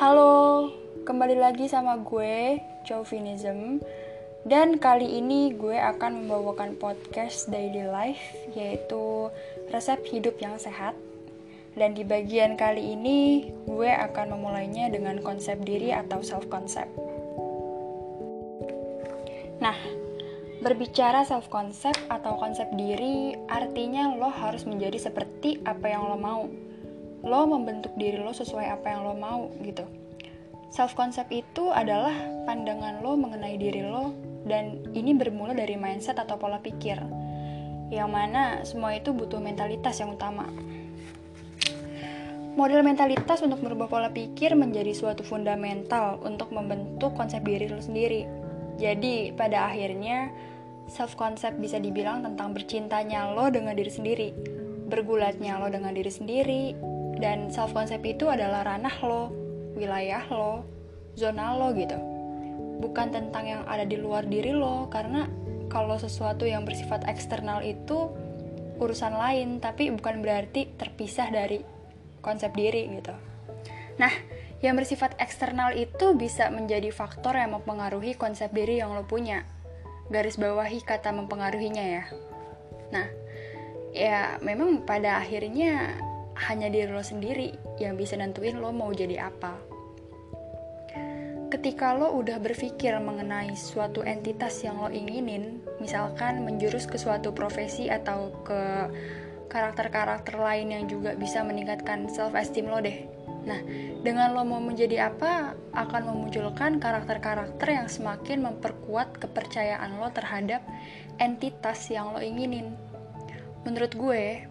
Halo, kembali lagi sama gue, Chauvinism. Dan kali ini gue akan membawakan podcast Daily Life Yaitu resep hidup yang sehat. Dan di bagian kali ini, gue akan memulainya dengan konsep diri atau self-concept. Nah, berbicara self-concept atau konsep diri Artinya lo harus menjadi seperti apa yang lo mau lo membentuk diri lo sesuai apa yang lo mau gitu. Self concept itu adalah pandangan lo mengenai diri lo dan ini bermula dari mindset atau pola pikir. Yang mana semua itu butuh mentalitas yang utama. Model mentalitas untuk merubah pola pikir menjadi suatu fundamental untuk membentuk konsep diri lo sendiri. Jadi, pada akhirnya self concept bisa dibilang tentang bercintanya lo dengan diri sendiri, bergulatnya lo dengan diri sendiri, dan self concept itu adalah ranah lo, wilayah lo, zona lo gitu. Bukan tentang yang ada di luar diri lo karena kalau sesuatu yang bersifat eksternal itu urusan lain tapi bukan berarti terpisah dari konsep diri gitu. Nah, yang bersifat eksternal itu bisa menjadi faktor yang mempengaruhi konsep diri yang lo punya. Garis bawahi kata mempengaruhinya ya. Nah, ya memang pada akhirnya hanya diri lo sendiri yang bisa nentuin lo mau jadi apa. Ketika lo udah berpikir mengenai suatu entitas yang lo inginin, misalkan menjurus ke suatu profesi atau ke karakter-karakter lain yang juga bisa meningkatkan self-esteem lo deh. Nah, dengan lo mau menjadi apa, akan memunculkan karakter-karakter yang semakin memperkuat kepercayaan lo terhadap entitas yang lo inginin. Menurut gue,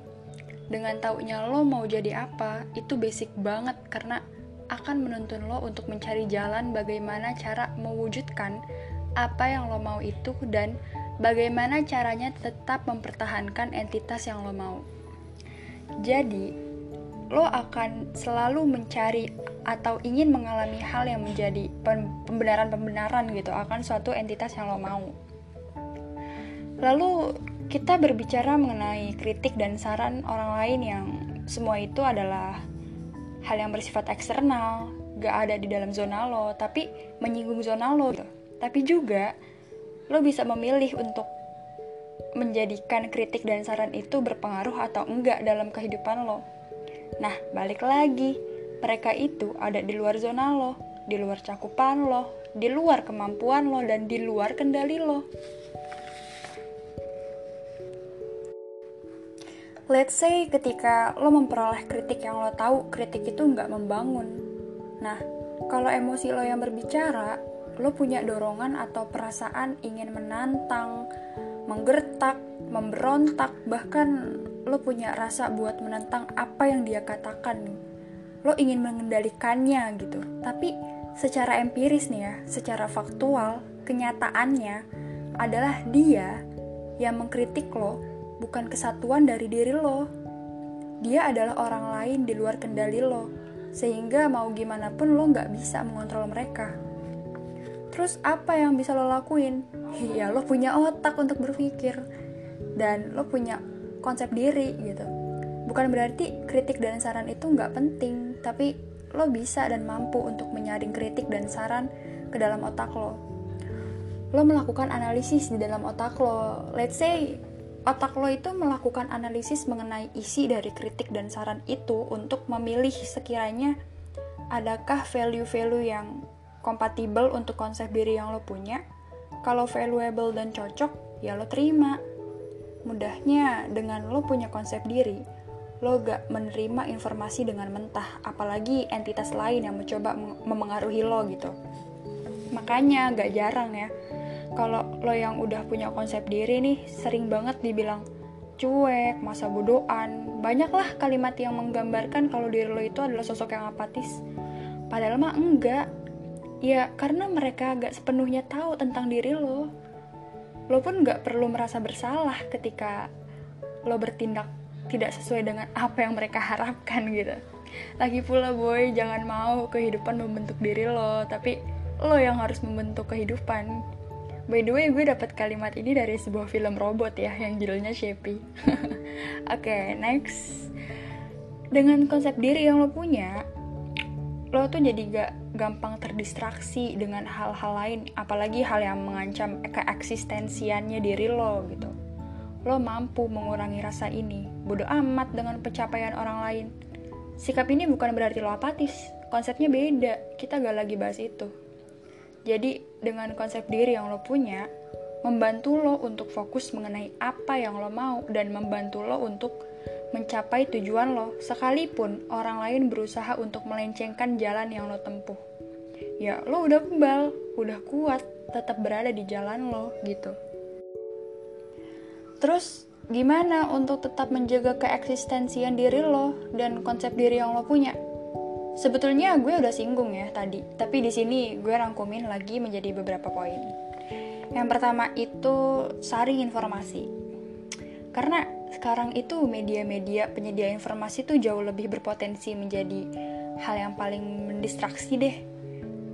dengan taunya lo mau jadi apa, itu basic banget karena akan menuntun lo untuk mencari jalan bagaimana cara mewujudkan apa yang lo mau itu dan bagaimana caranya tetap mempertahankan entitas yang lo mau. Jadi, lo akan selalu mencari atau ingin mengalami hal yang menjadi pembenaran-pembenaran gitu akan suatu entitas yang lo mau. Lalu kita berbicara mengenai kritik dan saran orang lain yang semua itu adalah hal yang bersifat eksternal, gak ada di dalam zona lo, tapi menyinggung zona lo. Gitu. Tapi juga lo bisa memilih untuk menjadikan kritik dan saran itu berpengaruh atau enggak dalam kehidupan lo. Nah, balik lagi, mereka itu ada di luar zona lo, di luar cakupan lo, di luar kemampuan lo, dan di luar kendali lo. Let's say ketika lo memperoleh kritik yang lo tahu kritik itu nggak membangun. Nah, kalau emosi lo yang berbicara, lo punya dorongan atau perasaan ingin menantang, menggertak, memberontak, bahkan lo punya rasa buat menentang apa yang dia katakan Lo ingin mengendalikannya gitu. Tapi secara empiris nih ya, secara faktual, kenyataannya adalah dia yang mengkritik lo bukan kesatuan dari diri lo. Dia adalah orang lain di luar kendali lo, sehingga mau gimana pun lo nggak bisa mengontrol mereka. Terus apa yang bisa lo lakuin? Ya lo punya otak untuk berpikir, dan lo punya konsep diri gitu. Bukan berarti kritik dan saran itu nggak penting, tapi lo bisa dan mampu untuk menyaring kritik dan saran ke dalam otak lo. Lo melakukan analisis di dalam otak lo. Let's say otak lo itu melakukan analisis mengenai isi dari kritik dan saran itu untuk memilih sekiranya adakah value-value yang kompatibel untuk konsep diri yang lo punya. Kalau valuable dan cocok, ya lo terima. Mudahnya, dengan lo punya konsep diri, lo gak menerima informasi dengan mentah, apalagi entitas lain yang mencoba memengaruhi lo gitu. Makanya gak jarang ya, kalau lo yang udah punya konsep diri nih sering banget dibilang cuek, masa bodohan. Banyaklah kalimat yang menggambarkan kalau diri lo itu adalah sosok yang apatis. Padahal mah enggak. Ya karena mereka gak sepenuhnya tahu tentang diri lo. Lo pun gak perlu merasa bersalah ketika lo bertindak tidak sesuai dengan apa yang mereka harapkan gitu. Lagi pula boy, jangan mau kehidupan membentuk diri lo, tapi lo yang harus membentuk kehidupan By the way, gue dapat kalimat ini dari sebuah film robot ya, yang judulnya Shapey. Oke, okay, next. Dengan konsep diri yang lo punya, lo tuh jadi gak gampang terdistraksi dengan hal-hal lain, apalagi hal yang mengancam keeksistensiannya diri lo gitu. Lo mampu mengurangi rasa ini, bodoh amat dengan pencapaian orang lain. Sikap ini bukan berarti lo apatis, konsepnya beda, kita gak lagi bahas itu. Jadi, dengan konsep diri yang lo punya, membantu lo untuk fokus mengenai apa yang lo mau dan membantu lo untuk mencapai tujuan lo, sekalipun orang lain berusaha untuk melencengkan jalan yang lo tempuh. Ya, lo udah kebal, udah kuat, tetap berada di jalan lo gitu. Terus, gimana untuk tetap menjaga keeksistensian diri lo dan konsep diri yang lo punya? Sebetulnya gue udah singgung ya tadi, tapi di sini gue rangkumin lagi menjadi beberapa poin. Yang pertama itu saring informasi. Karena sekarang itu media-media penyedia informasi tuh jauh lebih berpotensi menjadi hal yang paling mendistraksi deh.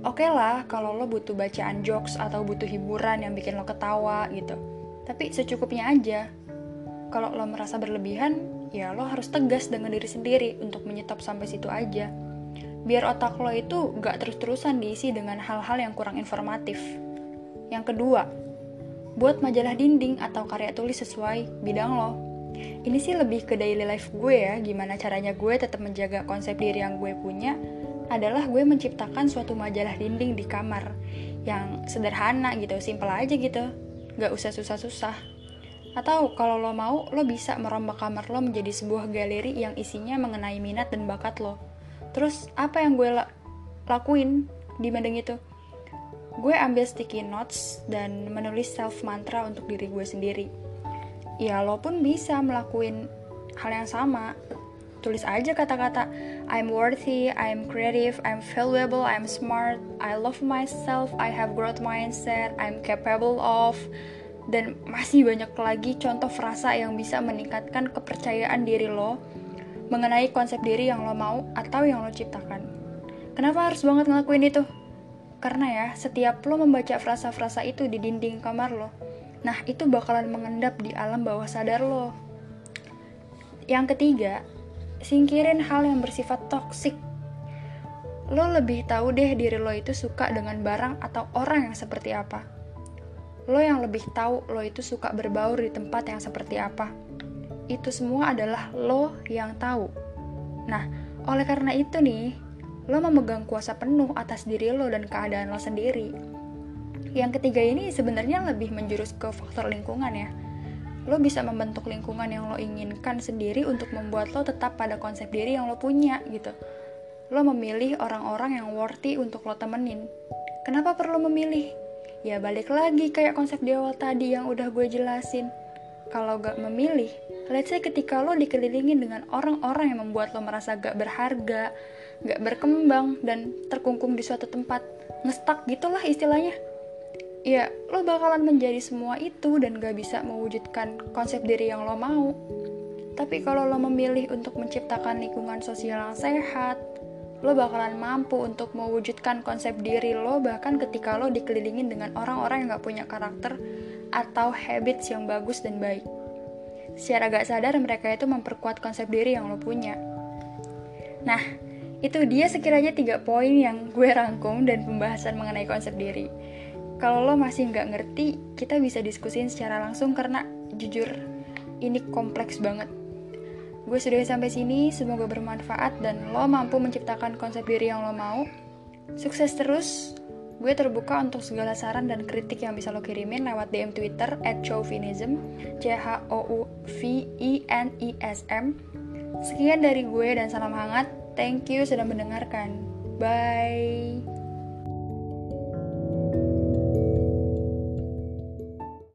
Oke okay lah kalau lo butuh bacaan jokes atau butuh hiburan yang bikin lo ketawa gitu. Tapi secukupnya aja. Kalau lo merasa berlebihan, ya lo harus tegas dengan diri sendiri untuk menyetop sampai situ aja. Biar otak lo itu gak terus-terusan diisi dengan hal-hal yang kurang informatif. Yang kedua, buat majalah dinding atau karya tulis sesuai bidang lo. Ini sih lebih ke daily life gue ya, gimana caranya gue tetap menjaga konsep diri yang gue punya adalah gue menciptakan suatu majalah dinding di kamar yang sederhana gitu, simple aja gitu, gak usah susah-susah. Atau kalau lo mau, lo bisa merombak kamar lo menjadi sebuah galeri yang isinya mengenai minat dan bakat lo. Terus apa yang gue la lakuin di banding itu? gue ambil sticky notes dan menulis self mantra untuk diri gue sendiri. Ya lo pun bisa melakukan hal yang sama. Tulis aja kata-kata I'm worthy, I'm creative, I'm valuable, I'm smart, I love myself, I have growth mindset, I'm capable of dan masih banyak lagi contoh frasa yang bisa meningkatkan kepercayaan diri lo mengenai konsep diri yang lo mau atau yang lo ciptakan. Kenapa harus banget ngelakuin itu? Karena ya, setiap lo membaca frasa-frasa itu di dinding kamar lo, nah itu bakalan mengendap di alam bawah sadar lo. Yang ketiga, singkirin hal yang bersifat toksik. Lo lebih tahu deh diri lo itu suka dengan barang atau orang yang seperti apa. Lo yang lebih tahu lo itu suka berbaur di tempat yang seperti apa. Itu semua adalah lo yang tahu. Nah, oleh karena itu nih, lo memegang kuasa penuh atas diri lo dan keadaan lo sendiri. Yang ketiga ini sebenarnya lebih menjurus ke faktor lingkungan ya. Lo bisa membentuk lingkungan yang lo inginkan sendiri untuk membuat lo tetap pada konsep diri yang lo punya gitu. Lo memilih orang-orang yang worthy untuk lo temenin. Kenapa perlu memilih? Ya balik lagi kayak konsep di awal tadi yang udah gue jelasin. Kalau gak memilih, let's say ketika lo dikelilingin dengan orang-orang yang membuat lo merasa gak berharga, gak berkembang dan terkungkung di suatu tempat ngestak gitulah istilahnya. Ya lo bakalan menjadi semua itu dan gak bisa mewujudkan konsep diri yang lo mau. Tapi kalau lo memilih untuk menciptakan lingkungan sosial yang sehat lo bakalan mampu untuk mewujudkan konsep diri lo bahkan ketika lo dikelilingin dengan orang-orang yang gak punya karakter atau habits yang bagus dan baik secara gak sadar mereka itu memperkuat konsep diri yang lo punya nah itu dia sekiranya tiga poin yang gue rangkum dan pembahasan mengenai konsep diri. Kalau lo masih nggak ngerti, kita bisa diskusin secara langsung karena jujur ini kompleks banget. Gue sudah sampai sini, semoga bermanfaat dan lo mampu menciptakan konsep diri yang lo mau. Sukses terus. Gue terbuka untuk segala saran dan kritik yang bisa lo kirimin lewat DM Twitter at chauvinism, C H O U V I N I S M. Sekian dari gue dan salam hangat. Thank you sudah mendengarkan. Bye.